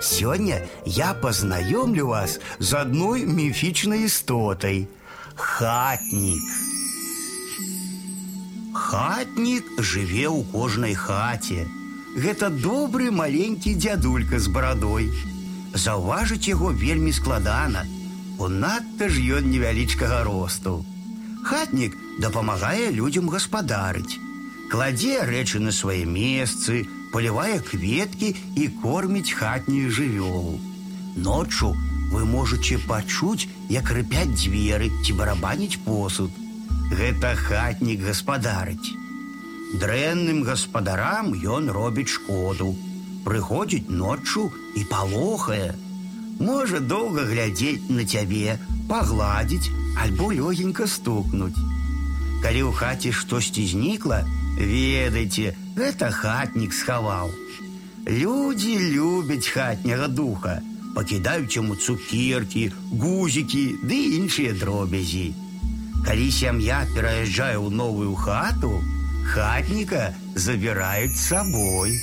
Сегодня я познакомлю вас с одной мифичной истотой – хатник. Хатник жыве ў кожнай хаце. Гэта добры маленькі дзядулька з барадой. Заўважыць яго вельмі складана. У надта ж ён невялічкага росту. Хатнік дапамагае людзям гаспадарыць. Кладзе рэчы на свае месцы, полівае кветкі і корміць хатнюю жывёлу. Ноччу вы можаце пачуць, як рыпяць дзверы ці барабаніць посуд. Гэта хатнік гаспадарыць. Дрэнным гаспадарам ён робіць шкоду. Прыходзіць ноччу і палохае. Можа доўга глядзець на цябе, пагладзіць альбо лёгенька стукнуць. Калі ў хаце штосьці знікла, ведайце, гэта хатнік схаваў. Людзі любяць хатняга духа, пакідаюць яму цукеркі, гузікі ды іншыя дробязі. Калі сям'я пераязджае ў новую хату, хатніка забіраюць з сабой.